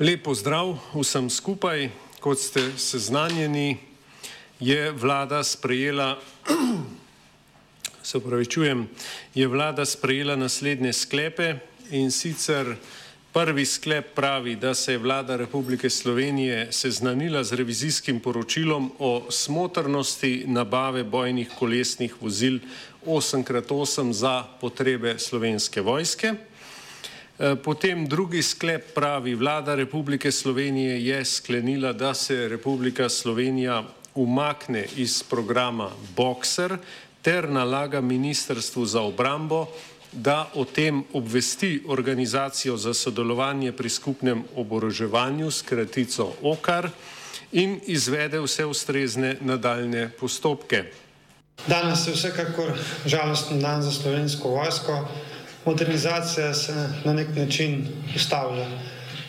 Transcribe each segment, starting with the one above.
Lepo zdrav vsem skupaj. Kot ste seznanjeni, je vlada sprejela, se upravičujem, je vlada sprejela naslednje sklepe in sicer prvi sklep pravi, da se je vlada Republike Slovenije seznanila z revizijskim poročilom o smotrnosti nabave bojnih kolesnih vozil 8x8 za potrebe slovenske vojske. Potem drugi sklep pravi, vlada Republike Slovenije je sklenila, da se Republika Slovenija umakne iz programa Boxer ter nalaga Ministrstvu za obrambo, da o tem obvesti organizacijo za sodelovanje pri skupnem oboroževanju s kratico OKAR in izvede vse ustrezne nadaljne postopke. Danes je vsekakor žalosten dan za slovensko vojsko. Modernizacija se na nek način ustavlja.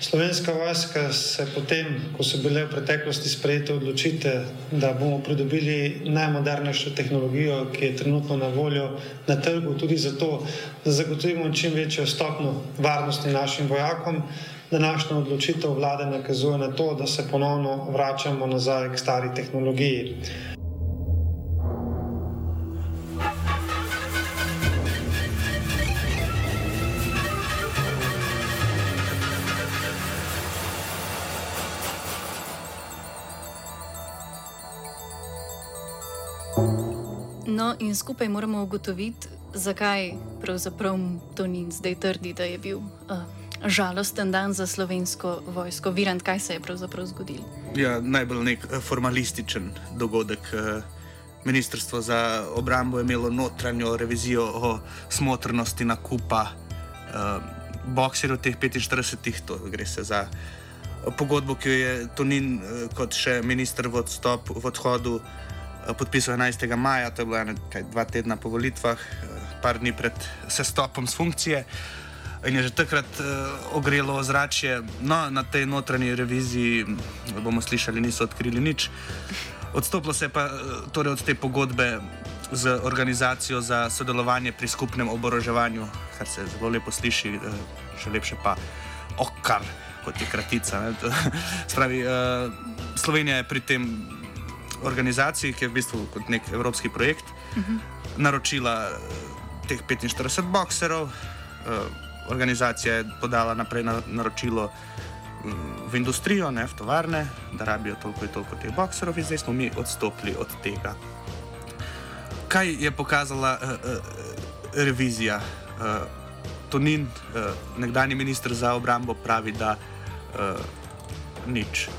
Slovenska vojska se potem, ko so bile v preteklosti sprejete odločitve, da bomo pridobili najmodernejšo tehnologijo, ki je trenutno na voljo na trgu, tudi zato, da zagotovimo čim večjo stopno varnosti našim vojakom, današnja odločitev vlade nakazuje na to, da se ponovno vračamo nazaj k stari tehnologiji. No, in skupaj moramo ugotoviti, zakaj pravzaprav to ni zdaj trdi, da je bil uh, žalosten dan za slovensko vojsko. Virant, kaj se je pravzaprav zgodilo? Ja, najbolj nek eh, formalističen dogodek. eh, Ministrstvo za obrambo je imelo notranjo revizijo o smotrnosti nakupa uh, bokserjev, teh 45, to gre se za pogodbo, ki jo je Tonin eh, kot še minister v, odstop, v odhodu eh, podpisal 11. maja, to je bilo ene, kaj, dva tedna po volitvah, eh, par dni pred sestopom z funkcije. In je že takrat uh, ogrelo ozračje. No, na tej notranji reviziji, m, bomo slišali, niso odkrili nič. Odstopilo se je pa eh, torej od te pogodbe z organizacijo za sodelovanje pri skupnem oboroževanju, kar se zelo lepo sliši, še lepše pa okar, kot je kratica. ne. Spravi, uh, Slovenija je pri tem organizaciji, ki je v bistvu kot nek evropski projekt, naročila eh, teh 45 bokserov. eh, Organizacija je podala naprej na, naročilo mm, v industrijo, ne v tovarne, da rabijo toliko in toliko teh bokserov, in zdaj smo mi odstopili od tega. Kaj je pokazala uh, uh, revizija? Uh, Tonin, uh, nekdani ministr za obrambo, pravi, da uh, nič.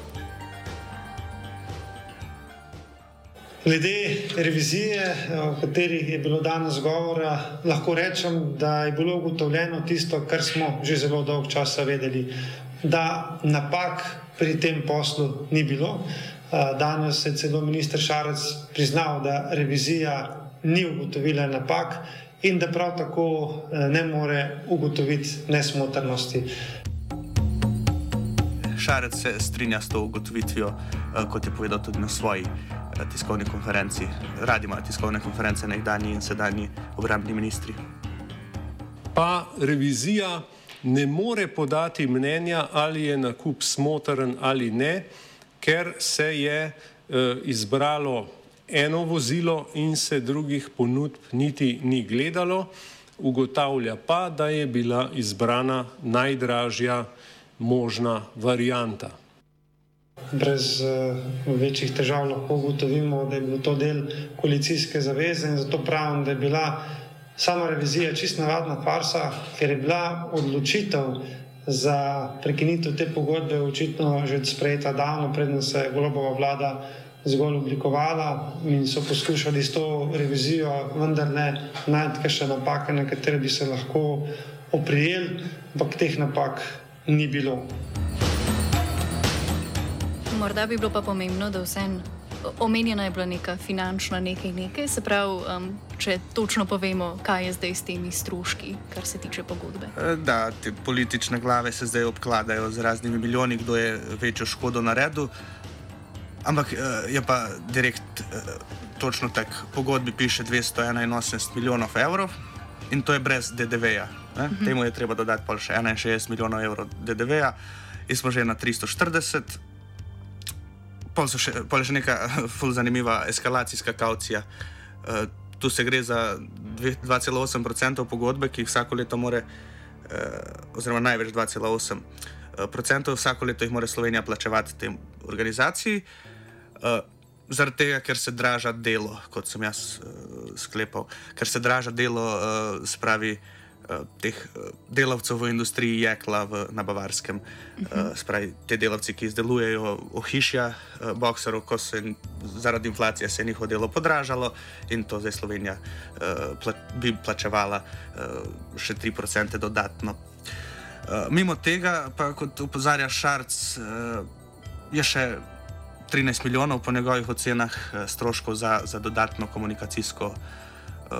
Glede revizije, o kateri je bilo danes govora, lahko rečem, da je bilo ugotovljeno tisto, kar smo že zelo dolgo časa vedeli, da napak pri tem poslu ni bilo. Eh, Danes je celo minister Šarec priznal, da revizija ni ugotovila napak in da prav tako eh, ne more ugotoviti nesmotrnosti. Šarec se strinja s to ugotovitvijo, eh, kot je povedal tudi na svoji eh, tiskovni konferenci. Radi imajo tiskovne konference nekdanji in sedanji obrambni ministri. Pa revizija ne more podati mnenja, ali je nakup smotrn ali ne, ker se je eh, izbralo eno vozilo in se drugih ponudb niti ni gledalo. Ugotavlja pa, da je bila izbrana najdražja možna varijanta. Brez uh, večjih težav lahko ugotovimo, da je bil to del koalicijske zaveze in zato pravim, da je bila sama revizija čist navadna farsa, ker je bila odločitev za prekinitev te pogodbe očitno že sprejeta davno, predtem se je globova vlada zgolj oblikovala in so poskušali s to revizijo vendar ne najti še napake, na katere bi se lahko oprijeli, ampak teh napak ni bilo. Morda bi bilo pa pomembno, da vsem omenjena je bila neka finančna nekaj nekaj, se pravi, um, če točno povemo, kaj je zdaj s temi stroški, kar se tiče pogodbe. E, da, te politične glave se zdaj obkladajo z raznimi milijoni, kdo je večjo škodo naredil. Ampak e, je pa direkt e, točno tako, pogodbi piše 281 milijonov evrov in to je brez DDV-ja. Uh mhm. -huh. Temu je treba dodati pa še 61 milijonov evrov DDV-ja in smo že na 340. Pa je še, še neka zelo zanimiva eskalacijska kaucija. Uh, tu se gre za 2,8% pogodbe, ki jih vsako leto more, uh, oziroma največ 2,8%, uh, vsako leto jih mora Slovenija plačevati tem organizaciji. Uh, Zaradi tega, ker se draža delo, kot sem jaz uh, sklepal, ker se draža delo, uh, spravi uh, teh uh, delavcev v industriji jekla v, na Bavarskem, uh -huh. uh, spravi te delavci, ki izdelujejo ohišja uh, bokserov, ko se zaradi inflacije se je njihovo delo podražalo in to zdaj Slovenija uh, pla bi plačevala uh, še 3% dodatno. Uh, mimo tega, pa kot upozarja Šarc, uh, je še. 13 milijonov po njegovih ocenah eh, stroškov za, za dodatno komunikacijsko uh,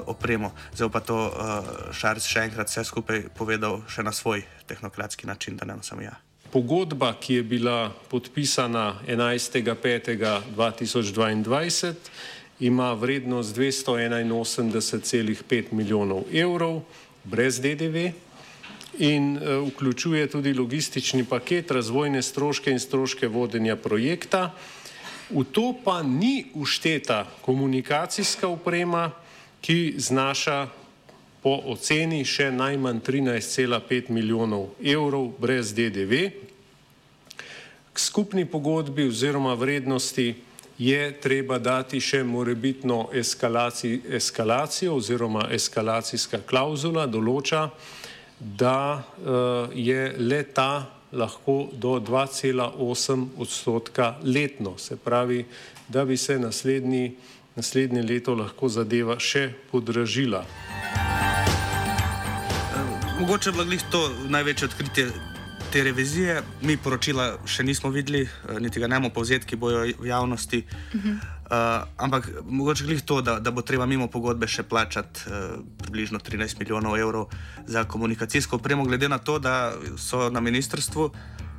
opremo. Zdaj pa to uh, Šarc še enkrat vse skupaj povedal še na svoj tehnokratski način, da ne samo ja. Pogodba, ki je bila podpisana 11.5.2022, ima vrednost 281,5 milijonov evrov brez DDV in uh, vključuje tudi logistični paket, razvojne stroške in stroške vodenja projekta. V to pa ni ušteta komunikacijska oprema, ki znaša po oceni še najmanj 13,5 milijonov evrov brez DDV. K skupni pogodbi oziroma vrednosti je treba dati še morebitno eskalacijo oziroma eskalacijska klauzula določa, da uh, je le ta lahko do 2,8 odstotka letno. Se pravi, da bi se naslednji, naslednje leto lahko zadeva še podražila. Mogoče je bilo to največje odkritje te revizije. Mi poročila še nismo videli, niti ga ne imamo povzetki, bojo v javnosti. Uh -huh. Uh, ampak mogoče glih to, da, da bo treba mimo pogodbe še plačati uh, približno 13 milijonov evrov za komunikacijsko opremo, glede na to, da so na ministrstvu,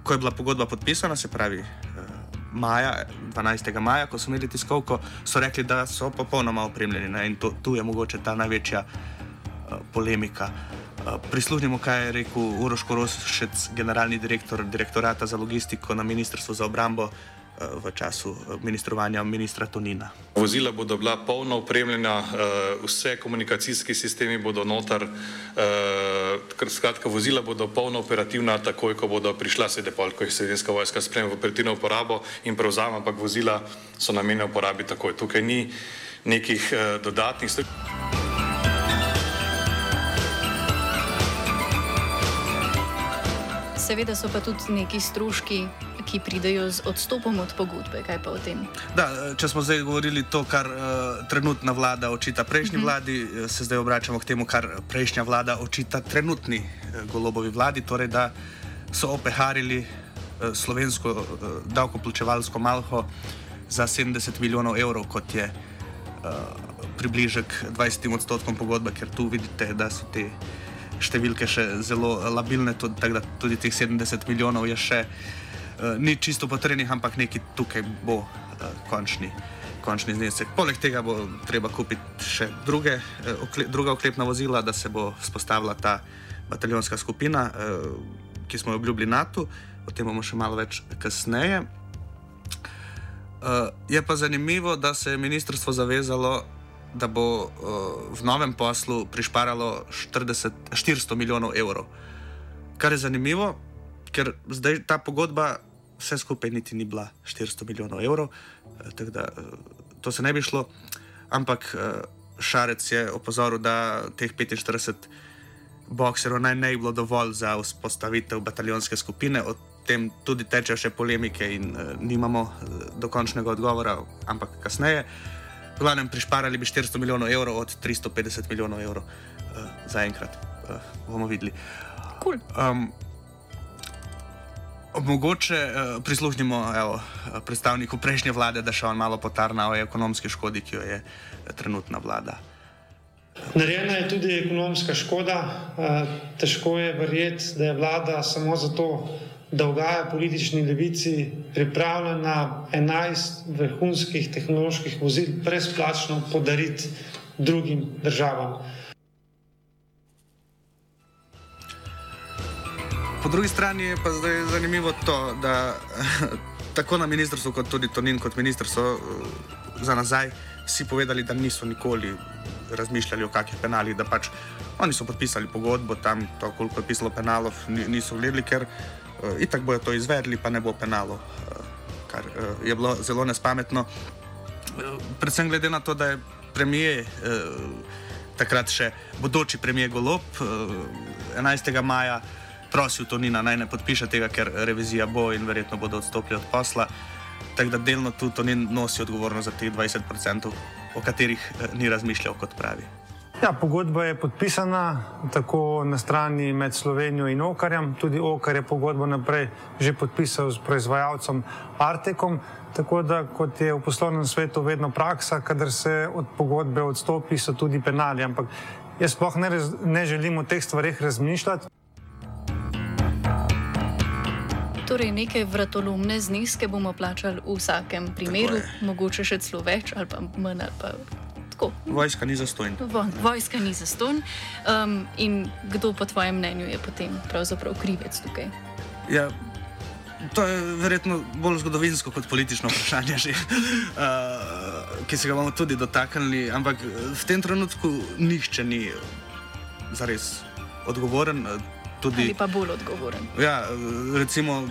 ko je bila pogodba podpisana, se pravi uh, maja, 12. maja, ko so imeli tiskovko, so rekli, da so popolnoma opremljeni. Ne? In to, tu je mogoče ta največja uh, polemika. Uh, prisluhnimo, kaj je rekel Uroš Korošec, generalni direktor direktorata za logistiko na Ministrstvu za obrambo v času eh, ministrovanja ministra Tonina. Vozila bodo bila polno opremljena, eh, vse komunikacijski sistemi bodo notar, eh, skratka, vozila bodo polno operativna, takoj, ko bodo prišla sedepol, ko jih sredinska vojska spremlja v operativno uporabo in prevzame, ampak vozila so namenjena uporabi takoj. Tukaj ni nekih dodatnih stvari. Seveda so pa tudi neki stroški ki pridejo z odstopom od pogodbe. Kaj pa o tem? Da, če smo zdaj govorili to, kar uh, trenutna vlada očita prejšnji uh mhm. -huh. vladi, eh, se zdaj obračamo k temu, kar prejšnja vlada očita trenutni uh, golobovi vladi, torej da so opeharili uh, slovensko uh, davkoplačevalsko malho za 70 milijonov evrov, kot je uh, približek 20 odstotkom pogodbe, ker tu vidite, da so te. Številke še zelo labilne, tako da tudi teh 70 milijonov je še uh, ni čisto potrebnih, ampak neki tukaj bo uh, končni, končni znesek. Poleg tega bo treba kupiti še druge, uh, okle, druga oklepna vozila, da se bo spostavila ta bataljonska skupina, uh, ki smo jo obljubili NATO. O tem bomo še malo več kasneje. Uh, je pa zanimivo, da se je ministrstvo zavezalo, da bo uh, v novem poslu prišparalo 40, 400 milijonov evrov. Kar je zanimivo, ker zdaj ta pogodba vse skupaj niti ni bila 400 milijonov evrov, tako da to se ne bi šlo. Ampak Šarec je opozoril, da teh 45 bokserov naj ne bi bilo dovolj za vzpostavitev bataljonske skupine. Tem tudi tečejo še polemike in nimamo dokončnega odgovora, ampak kasneje. V glavnem, prišparali bi 400 milijonov evrov od 350 milijonov evrov uh, zaenkrat. Uh, bomo videli. Cool. Um, mogoče uh, prisluhnimo evo, predstavniku prejšnje vlade, da še on malo potarna o ekonomski škodi, ki jo je trenutna vlada. Narejena je tudi ekonomska škoda. Težko je verjeti, da je vlada samo zato da ugaja politični levici, pripravljena 11 vrhunskih tehnoloških vozil brezplačno podariti drugim državam. Po drugi strani je pa zdaj zanimivo to, da tako na ministrstvu, kot tudi Tonin, kot ministrstvo za nazaj, vsi povedali, da niso nikoli razmišljali o kakih penalih, da pač oni so podpisali pogodbo tam, to, koliko je pisalo penalov, niso gledali, ker itak bojo to izvedli, pa ne bo penalo, uh, kar uh, je bilo zelo nespametno. Predvsem glede na to, da je premijer, uh, takrat še bodoči premijer Golop, uh, 11. maja prosil Tonina naj ne podpiše tega, ker revizija bo in verjetno bodo odstopili od posla. Tako da delno tudi Tonin nosi odgovornost za teh 20%, o katerih ni razmišljal, kot pravi. Ja, pogodba je podpisana tako na strani med Slovenijo in Okarjem. Tudi Okar je pogodbo naprej že podpisal s proizvajalcem Artekom. Tako da, kot je v poslovnem svetu vedno praksa, kadar se od pogodbe odstopi, so tudi penali. Ampak jaz sploh ne, ne želim o teh stvarih razmišljati. Torej, neke vratolomne zneske bomo plačali v vsakem primeru, mogoče še celo več ali pa manj ali pa tako. Vojska ni zastojna. Vojska ni zastojna. Um, in kdo po tvojem mnenju je potem pravzaprav krivec tukaj? Ja. To je verjetno bolj zgodovinsko kot politično vprašanje, že, uh, ki se ga bomo tudi dotaknili. Ampak v tem trenutku nihče ni zares odgovoren. Tudi, Ali pa bolj odgovoren. Ja, recimo,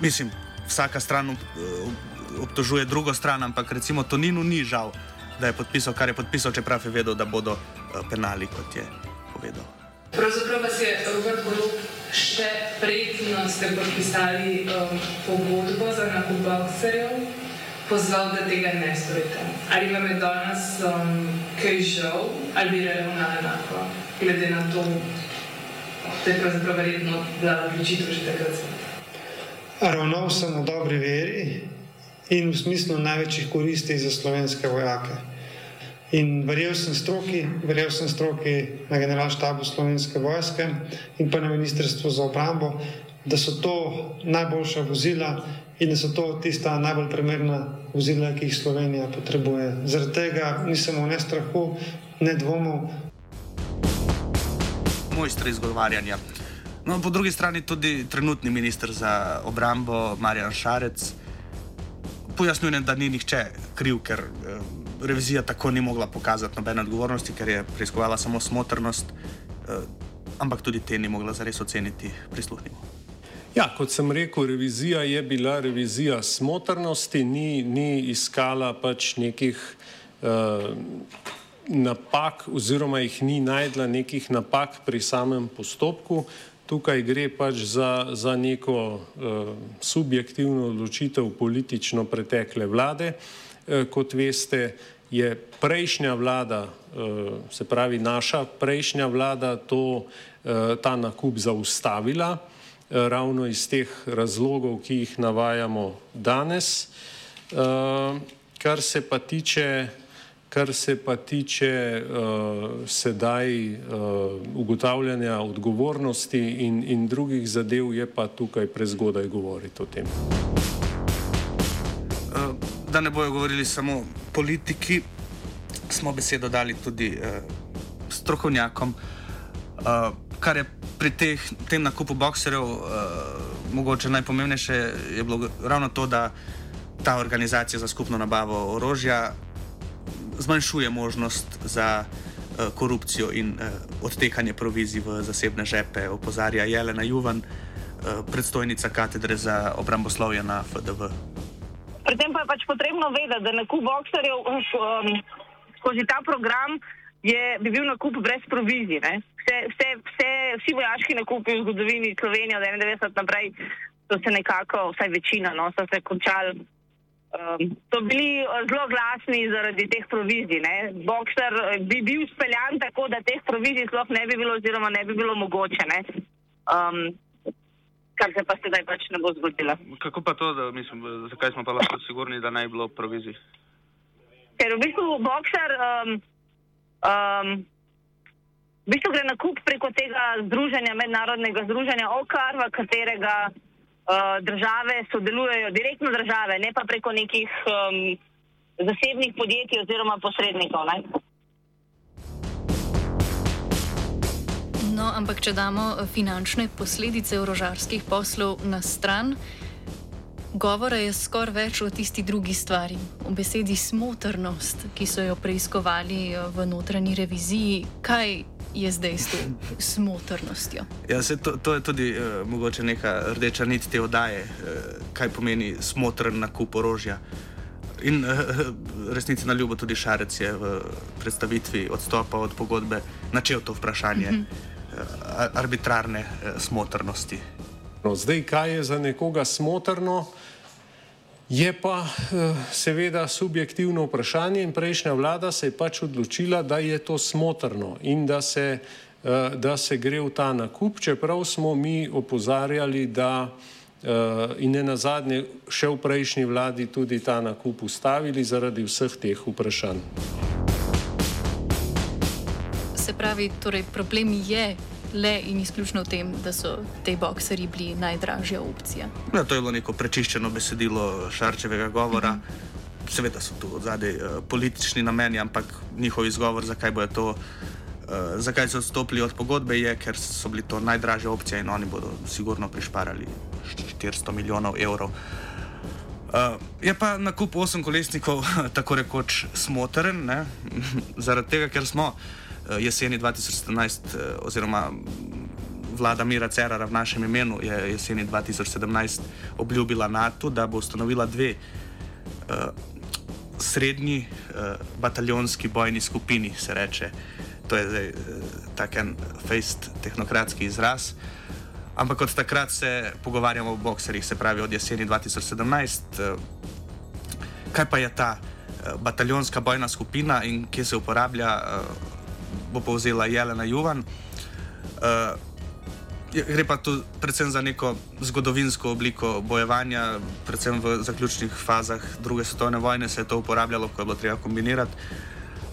mislim, vsaka stran obtožuje drugo stran, ampak recimo Toninu ni žal, da je podpisal, kar je podpisal, čeprav je vedel, da bodo uh, penali, kot je povedal. Pravzaprav vas je Robert Golob še predno ste podpisali um, pogodbo za nakup boxerjev, pozval, da tega ne storite. Ali vam je danes um, kaj žal, ali bi ravnali enako, glede na to, da je pravzaprav verjetno bila odločitev že takrat? Ravnal sem v dobri veri in v smislu največjih koristi za slovenske vojake. In verjel sem stroki, verjel sem stroki na generalštabu slovenske vojske in pa na ministrstvu za obrambo, da so to najboljša vozila in da so to tista najbolj primerna vozila, ki jih Slovenija potrebuje. Zaradi tega nisem v ne strahu, ne dvomov. Mojster izgovarjanja. No, po drugi strani tudi trenutni minister za obrambo Marjan Šarec pojasnjuje, da ni nihče kriv, ker eh, revizija tako ni mogla pokazati nobene odgovornosti, ker je preiskovala samo smotrnost, eh, ampak tudi te ni mogla zares oceniti. Prisluhnimo. Ja, kot sem rekel, revizija je bila revizija smotrnosti, ni, ni iskala pač nekih uh, napak, oziroma jih ni najdla nekih napak pri samem postopku. Tukaj gre pač za, za neko uh, subjektivno odločitev politično pretekle vlade. Uh, kot veste, je prejšnja vlada, uh, se pravi naša prejšnja vlada, to, uh, ta nakup zaustavila ravno iz teh razlogov, ki jih navajamo danes. Kar se pa tiče, kar se pa tiče sedaj ugotavljanja odgovornosti in, in drugih zadev, je pa tukaj prezgodaj govoriti o tem. Da ne bojo govorili samo politiki, smo besedo dali tudi strokovnjakom, kar je pri teh, tem nakupu boxerjev, uh, mogoče najpomembnejše je bilo ravno to, da ta organizacija za skupno nabavo orožja zmanjšuje možnost za uh, korupcijo in uh, odtekanje provizij v zasebne žepe, opozarja Jelena Juvan, predstojnica katedre za obramboslovje na FDV. Pri tem pa je pač potrebno vedeti, da nakup boxerjev um, skozi ta program je, bi bil nakup brez provizij. Vse, vse, vse, vsi vojaški nakupi v zgodovini Slovenije od 91 naprej so se nekako, vsaj večina, no, so se končali. Um, so bili zelo glasni zaradi teh provizij. Ne. Boxer bi bil speljan tako, da teh provizij sploh ne bi bilo, oziroma ne bi bilo mogoče. Um, kar se pa sedaj pač ne bo zgodilo. Kako pa to, da, mislim, zakaj smo pa lahko sigurni, da naj bi bilo provizij? Ker v bistvu boxer. Um, um, V bistvu gre na kup preko tega združenja, mednarodnega združenja OKR, v katerega uh, države sodelujejo, direktno države, ne pa preko nekih um, zasebnih podjetij oziroma posrednikov. Ne? No, ampak če damo finančne posledice orožarskih poslov na stran, govora je skoraj več o tisti drugi stvari, o besedi smotrnost, ki so jo preiskovali v notranji reviziji. Kaj je zdaj s to smotrnostjo? Ja, se, to, to je tudi uh, mogoče neka rdeča nit te oddaje, uh, kaj pomeni smotrn nakup orožja. In uh, resnici na ljubo tudi Šarec je v predstavitvi odstopa od pogodbe načel to vprašanje. Mm -hmm arbitrarne eh, smotrnosti. No, zdaj, kaj je za nekoga smotrno, je pa eh, seveda subjektivno vprašanje in prejšnja vlada se je pač odločila, da je to smotrno in da se, eh, da se gre v ta nakup, čeprav smo mi opozarjali, da in ne na zadnje še v prejšnji vladi tudi ta nakup ustavili zaradi vseh teh vprašanj. Se pravi, torej problem je le in izključno v tem, da so te bokseri bili najdražja opcija. Ja, to je bilo neko prečiščeno besedilo šarčevega govora. Mm -hmm. Seveda so tu zadaj uh, politični nameni, ampak njihov izgovor, zakaj bojo to. Uh, zakaj so odstopili od pogodbe, je, ker so bili to najdražja opcija in oni bodo sigurno prišparali 400 milijonov evrov. Uh, je pa nakup osem kolesnikov tako rekoč smotren, zaradi tega, ker smo uh, Eh, jeseni 2017, eh, oziroma vlada Mira Cerara v našem imenu je jeseni 2017 obljubila NATO, da bo ustanovila dve uh, srednji uh, bataljonski bojni skupini, se reče. To je zdaj uh, tak en fejst tehnokratski izraz. Ampak od takrat se pogovarjamo o bokserjih, se pravi od jeseni 2017. Uh, kaj pa je ta uh, bataljonska bojna skupina in kje se uporablja? Uh, bo povzela Jelena Juvan. Uh, gre pa tu predvsem za neko zgodovinsko obliko bojevanja, predvsem v zaključnih fazah druge svetovne vojne se je to uporabljalo, ko je bilo treba kombinirati.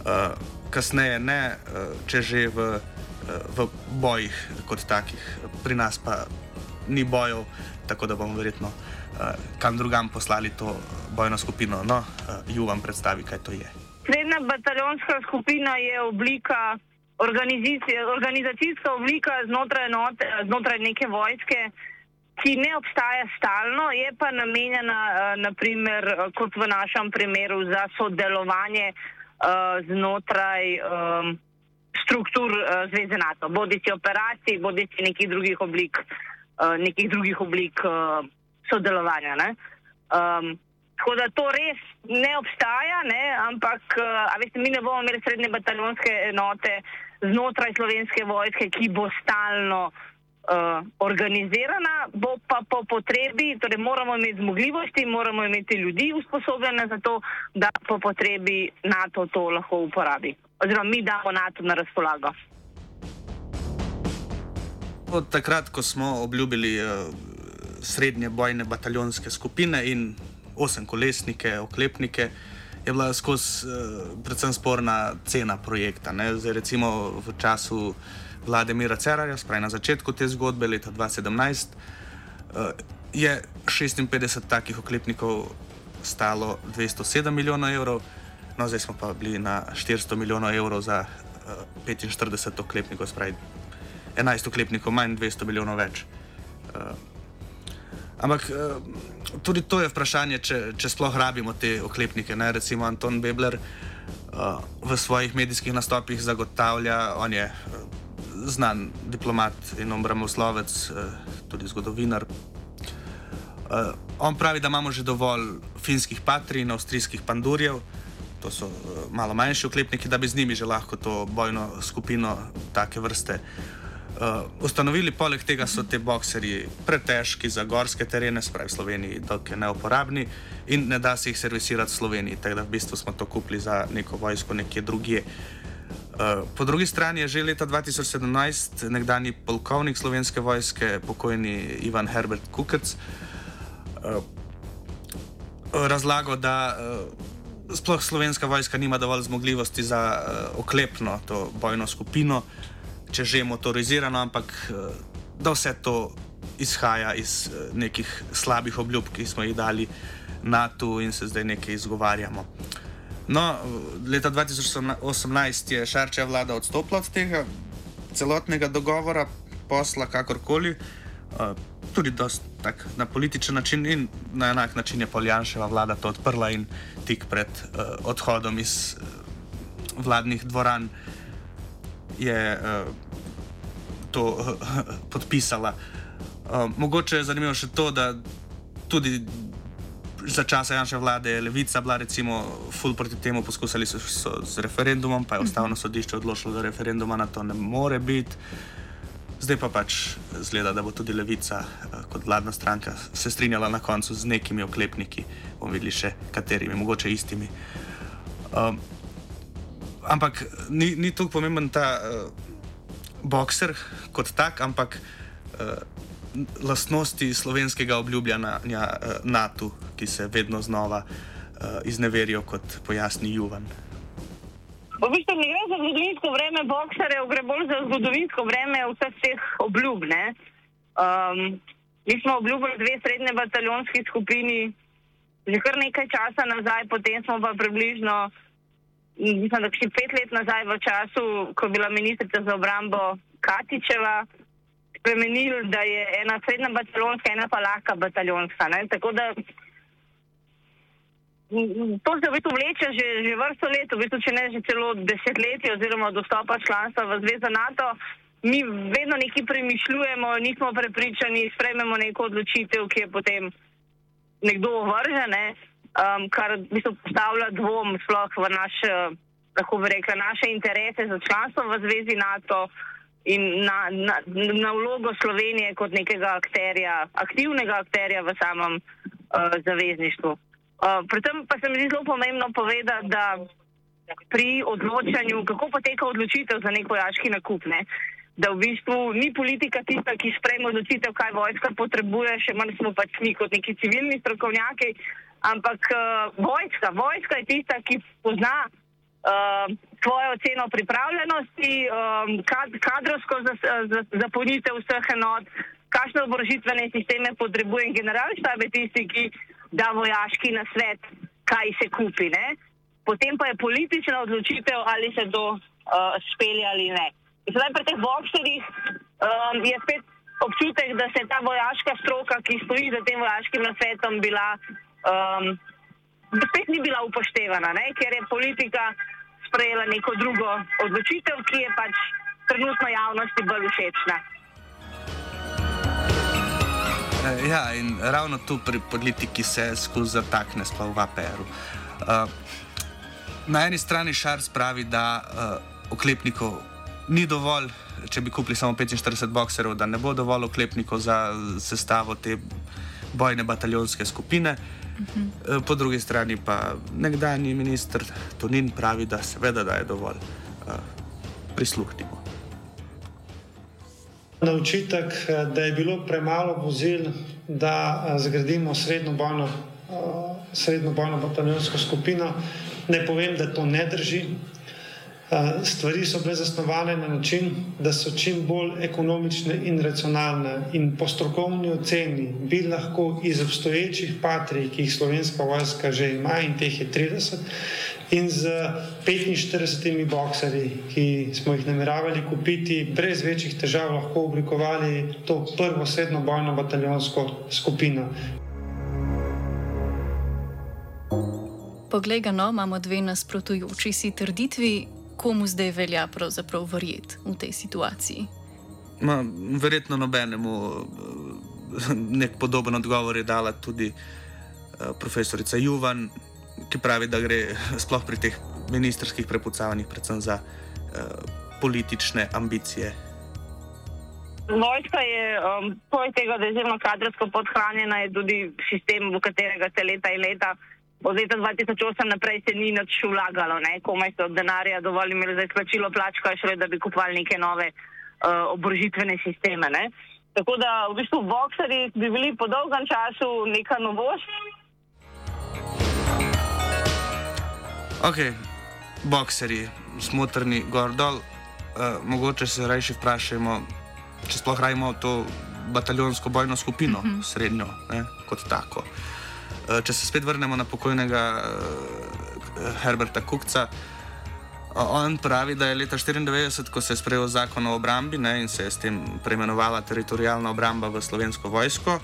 Uh, kasneje ne, uh, če že v, uh, v bojih kot takih. Pri nas pa ni bojev, tako da bomo verjetno uh, kam drugam poslali to bojno skupino. No, uh, Ju vam predstavi, kaj to je. Srednja bataljonska skupina je oblika, organizacijska oblika znotraj, note, znotraj neke vojske, ki ne obstaja stalno, je pa namenjena, eh, naprimer, kot v našem primeru, za sodelovanje uh, znotraj um, struktur uh, Zveze NATO, bodi si operacij, bodi si nekih drugih oblik, nekih drugih oblik sodelovanja. Um, Tako da to res ne obstaja, ne? ampak eh, veste, mi ne bomo imeli srednje bataljonske enote znotraj slovenske vojske, ki bo stalno uh, organizirana, bo pa po potrebi, torej moramo imeti zmogljivosti, moramo imeti ljudi usposobljene za to, da po potrebi NATO to lahko uporabi. Oziroma mi damo NATO na razpolago. Od takrat, ko smo obljubili uh, srednje bojne bataljonske skupine in osem kolesnike, oklepnike, je bila skozi uh, predvsem sporna cena projekta. Zdaj, recimo v času vlade Mira Cerarja, spravi na začetku te zgodbe, leta 2017, uh, eh, je 56 takih oklepnikov stalo 207 milijonov evrov, no zdaj smo pa bili na 400 milijonov evrov za uh, eh, 45 oklepnikov, spravi 11 oklepnikov manj, 200 milijonov več. Uh, Ampak eh, tudi to je vprašanje, če, če sploh rabimo te oklepnike. Ne? Recimo Anton Bebler uh, v svojih medijskih nastopih zagotavlja, on je uh, znan diplomat in obramboslovec, uh, tudi zgodovinar. Uh, on pravi, da imamo že dovolj finskih patrij in avstrijskih pandurjev, to so uh, malo manjši oklepniki, da bi z njimi že lahko to bojno skupino take vrste uh, ustanovili. Poleg tega so te bokserji pretežki za gorske terene, spravi Sloveniji, dokaj neuporabni in ne da se jih servisirati v Sloveniji. Tako da v bistvu smo to kupili za neko vojsko nekje drugje. Uh, po drugi strani je že leta 2017 nekdani polkovnik slovenske vojske, pokojni Ivan Herbert Kukec, uh, razlagal, da uh, sploh slovenska vojska nima dovolj zmogljivosti za uh, oklepno to bojno skupino, če že motorizirano, ampak uh, da vse to izhaja iz uh, nekih slabih obljub, ki smo jih dali NATO in se zdaj nekaj izgovarjamo. No, leta 2018 je Šarčeva vlada odstopila od tega celotnega dogovora, posla, kakorkoli, uh, tudi tak, na političen način, in na enak način je Poljanševa vlada to odprla in tik pred odhodom iz vladnih dvoran je to uh, podpisala. Uh, mogoče je zanimivo še to, da tudi za časa Janša vlade je levica bila recimo ful proti temu, poskusili so, so z referendumom, pa je mhm. ustavno sodišče odločilo, da referenduma na to ne more biti. Zdaj pa pač zgleda, da bo tudi levica eh, kot vladna stranka se strinjala na koncu z nekimi oklepniki, bomo videli še katerimi, mogoče istimi. Um, ampak ni, ni tu pomemben ta uh, bokser kot tak, ampak uh, lastnosti slovenskega obljubljanja uh, NATO, ki se vedno znova uh, izneverijo, kot pojasni Juvan. V bistvu ne gre za zgodovinsko vreme bokserjev, gre bolj za zgodovinsko vreme vseh teh obljub. Um, mi smo obljubili dve srednje bataljonski skupini že kar nekaj časa nazaj, potem smo pa približno, mislim, da še pet let nazaj v času, ko je bila ministrica za obrambo Katičeva, spremenili, da je ena srednja bataljonska, ena pa lahka bataljonska. Ne? Tako da To se v bistvu vleče že, že vrsto let, v bistvu, če ne že celo desetletje, oziroma dostopa članstva v Zvezo NATO. Mi vedno nekaj premišljujemo, nismo prepričani, sprejmemo neko odločitev, ki je potem nekdo ovržene, um, kar v bistvu postavlja dvom sploh v naše, lahko bi rekla, naše interese za članstvo v Zvezi NATO in na, na, na vlogo Slovenije kot nekega akterja, aktivnega akterja v samem uh, zavezništvu. Uh, predvsem pa se mi zdi zelo pomembno povedati, da pri odločanju, kako poteka odločitev za nek vojaški nakup, ne? da v bistvu ni politika tista, ki sprejme odločitev, kaj vojska potrebuje, še manj smo pač mi kot neki civilni strokovnjaki, ampak uh, vojska, vojska je tista, ki pozna uh, svojo oceno pripravljenosti, um, kad, kadrovsko zapolnitev vseh enot, kakšne oborožitvene sisteme potrebuje in generalštab je tisti, ki da vojaški na svet, kaj se kupi. Ne? Potem pa je politična odločitev, ali se to uh, spelje ali ne. Zdaj pri teh bokserjih um, je spet občutek, da se je ta vojaška stroka, ki stoji za tem vojaškim nasvetom, bila, um, spet ni bila upoštevana, ne? ker je politika sprejela neko drugo odločitev, ki je pač trenutno javnosti bolj všečna. Eh, ja, in ravno tu pri politiki se skozi zatakne sploh v APR-u. Uh, na eni strani Šars pravi, da uh, oklepnikov ni dovolj, če bi kupili samo 45 bokserov, da ne bo dovolj oklepnikov za sestavo te bojne bataljonske skupine. Uh -huh. Po drugi strani pa nekdani minister Tonin pravi, da seveda da je dovolj. Uh, prisluhnimo na očitek, eh, da je bilo premalo vozil, da eh, zgradimo srednjo bojno, eh, srednjo bojno bataljonsko skupino. Ne povem, da to ne drži. Stvari so bile zasnovane na način, da so čim bolj ekonomične in racionalne, in po strokovni oceni bi lahko iz obstoječih patrij, ki jih slovenska vojska že ima, in teh je 30, in z 45 bokserji, ki smo jih nameravali kupiti, brez večjih težav lahko oblikovali to prvo srednjo bojno bataljonsko skupino. Poglej, no, imamo dve nasprotujoči si trditvi. Komu zdaj velja pravzaprav verjeti v tej situaciji? Ma, verjetno nobenemu eh, nek podoben odgovor je dala tudi uh, profesorica Juvan, ki pravi, da gre sploh pri teh ministerskih prepucavanjih predvsem za uh, politične ambicije. Vojska je, um, poleg tega, da je izjemno kadrovsko podhranjena, je tudi sistem, v katerega se leta in leta, od leta 2008 naprej, se ni nič vlagalo, ne? komaj so od denarja dovolj imeli za izplačilo plač, kaj šele, da bi kupovali neke nove uh, oborožitvene sisteme. Ne? Tako da v bistvu bokseri bi bili po dolgem času neka novost. Ok, bokseri, smotrni, gor dol. Uh, mogoče se raje vprašajmo, če sploh rajmo to bataljonsko bojno skupino, mm -hmm. srednjo, ne, kot tako. Uh, če se spet vrnemo na pokojnega uh, Herberta Kukca, on pravi, da je leta 1994, ko se je sprejel zakon o obrambi ne, in se je s tem preimenovala teritorijalna obramba v slovensko vojsko,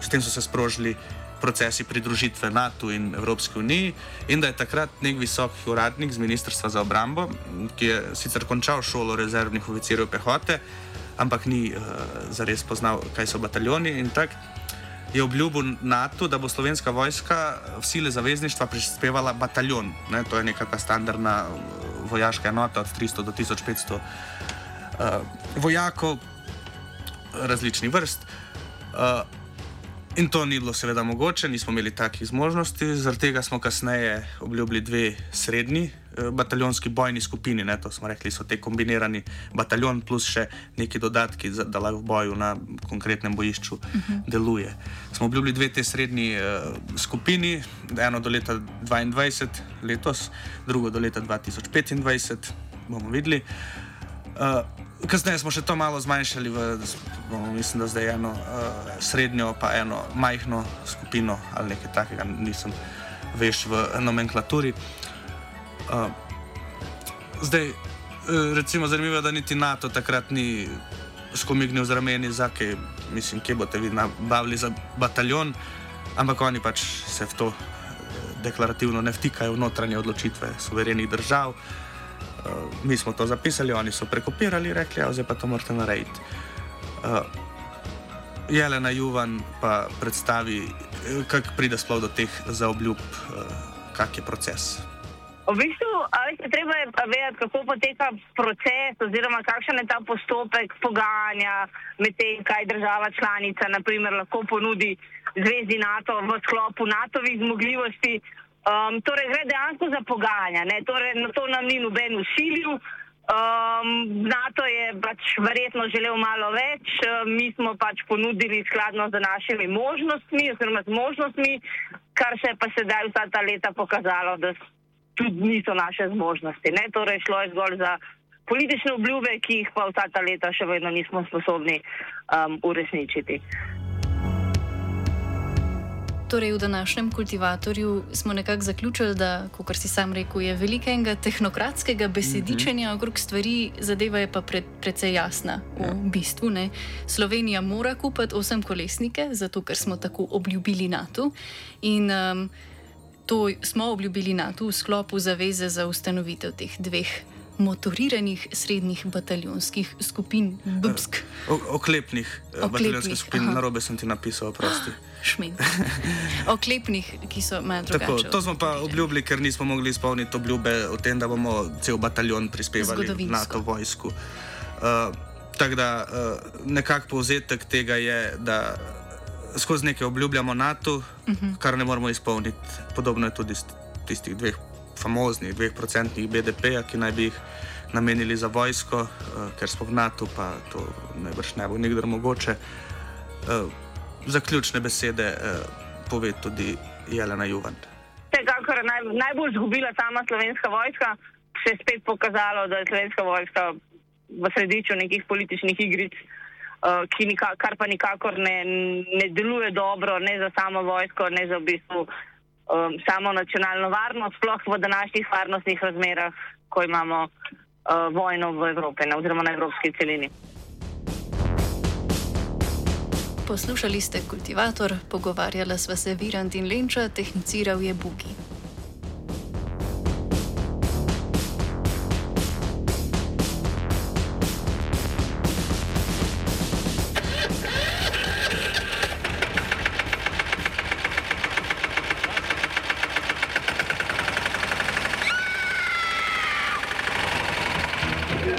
s tem so se sprožili procesi pridružitve NATO in Evropske unije, in da je takrat nek visoki uradnik z Ministrstva za obrambo, ki je sicer končal šolo rezervnih oficirjev pehote, ampak ni uh, zares poznal, kaj so bataljoni in tako. Je obljubil NATO, da bo slovenska vojska v sile zavezništva prispevala bataljon. Ne, to je neka standardna vojaška enota od 300 do 1500 uh, vojakov različnih vrst. Uh, In to ni bilo seveda mogoče, nismo imeli takih zmožnosti, zaradi tega smo kasneje obljubili dve srednji bataljonski bojni skupini. Ne, to smo rekli, so te kombinirani bataljon plus še neki dodatki, da lahko v boju na konkretnem bojišču uh Mhm. -huh. deluje. Smo obljubili dve te srednji eh, skupini, eno do leta 2022, letos, drugo do leta 2025, bomo videli. Uh, kasneje smo še to malo zmanjšali, v, bomo, mislim, da zdaj eno uh, srednjo, pa eno majhno skupino ali nekaj takega, nisem veš v nomenklaturi. Uh, zdaj, uh, recimo, zanimivo je, da niti NATO takrat ni skomignil z rameni, za kaj, mislim, kje boste vi nabavili za bataljon, ampak oni pač se v to uh, deklarativno ne vtikajo v notranje odločitve suverenih držav. Uh, mi smo to zapisali, oni so prekopirali, rekli, zdaj pa to morate narediti. Uh, Jelena Juvan pa predstavi, kako pride sploh do teh zaobljub, uh, kak je proces. V bistvu, veste, treba je vedeti, kako poteka proces, oziroma kakšen je ta postopek pogajanja med tem, kaj država članica naprimer, lahko ponudi Zvezi NATO v sklopu NATO-vih zmogljivosti. Um, torej, gre dejansko za pogajanja. Torej, na to nam ni noben usilil. Um, NATO je pač verjetno želel malo več, mi smo pač ponudili skladno z našimi možnostmi, oziroma z možnostmi, kar se je pa sedaj vsa ta leta pokazalo, da tudi niso naše zmožnosti. Ne? Torej, šlo je zgolj za politične obljube, ki jih pa vsa ta leta še vedno nismo sposobni um, uresničiti. Torej, v današnjem kultivatorju smo nekako zaključili, da, kot si sam rekel, je velikega tehnokratskega besedičenja mm -hmm. okrog stvari, zadeva je pa pred, precej jasna v ja. bistvu. Ne. Slovenija mora kupiti osem kolesnike, zato ker smo tako obljubili NATO. In um, to smo obljubili NATO v sklopu zaveze za ustanovitev teh dveh. Motoriranih srednjih bataljonskih skupin, BBSK. Oklepnih, Oklepnih bataljonskih skupin, na robe sem ti napisal, prosti. Šmin. Oklepnih, ki so malo drugačni. To smo pa obljubili, ker nismo mogli izpolniti obljube o tem, da bomo cel bataljon prispevali v NATO vojsku. Uh, Tako da uh, nekako povzetek tega je, da skozi nekaj obljubljamo NATO, uh -huh. kar ne moremo izpolniti. Podobno je tudi s tistih dveh famoznih, dveh procentnih BDP-ja, ki naj bi jih namenili za vojsko, uh, ker smo v NATO, pa to najbrž ne bo nikdar mogoče. Uh, zaključne besede eh, pove tudi Jelena Juvan. Vsekakor je naj, najbolj izgubila sama slovenska vojska. Se je spet pokazalo, da je slovenska vojska v središču nekih političnih igric, uh, nika, kar pa nikakor ne, ne deluje dobro, ne za samo vojsko, ne za v bistvu um, samo nacionalno varnost, sploh v današnjih varnostnih razmerah, ko imamo uh, vojno v Evropi, ne, oziroma na evropski celini. Poslušali ste kultivator, pogovarjala sva se Virant in Lenča, tehniciral je Bugi.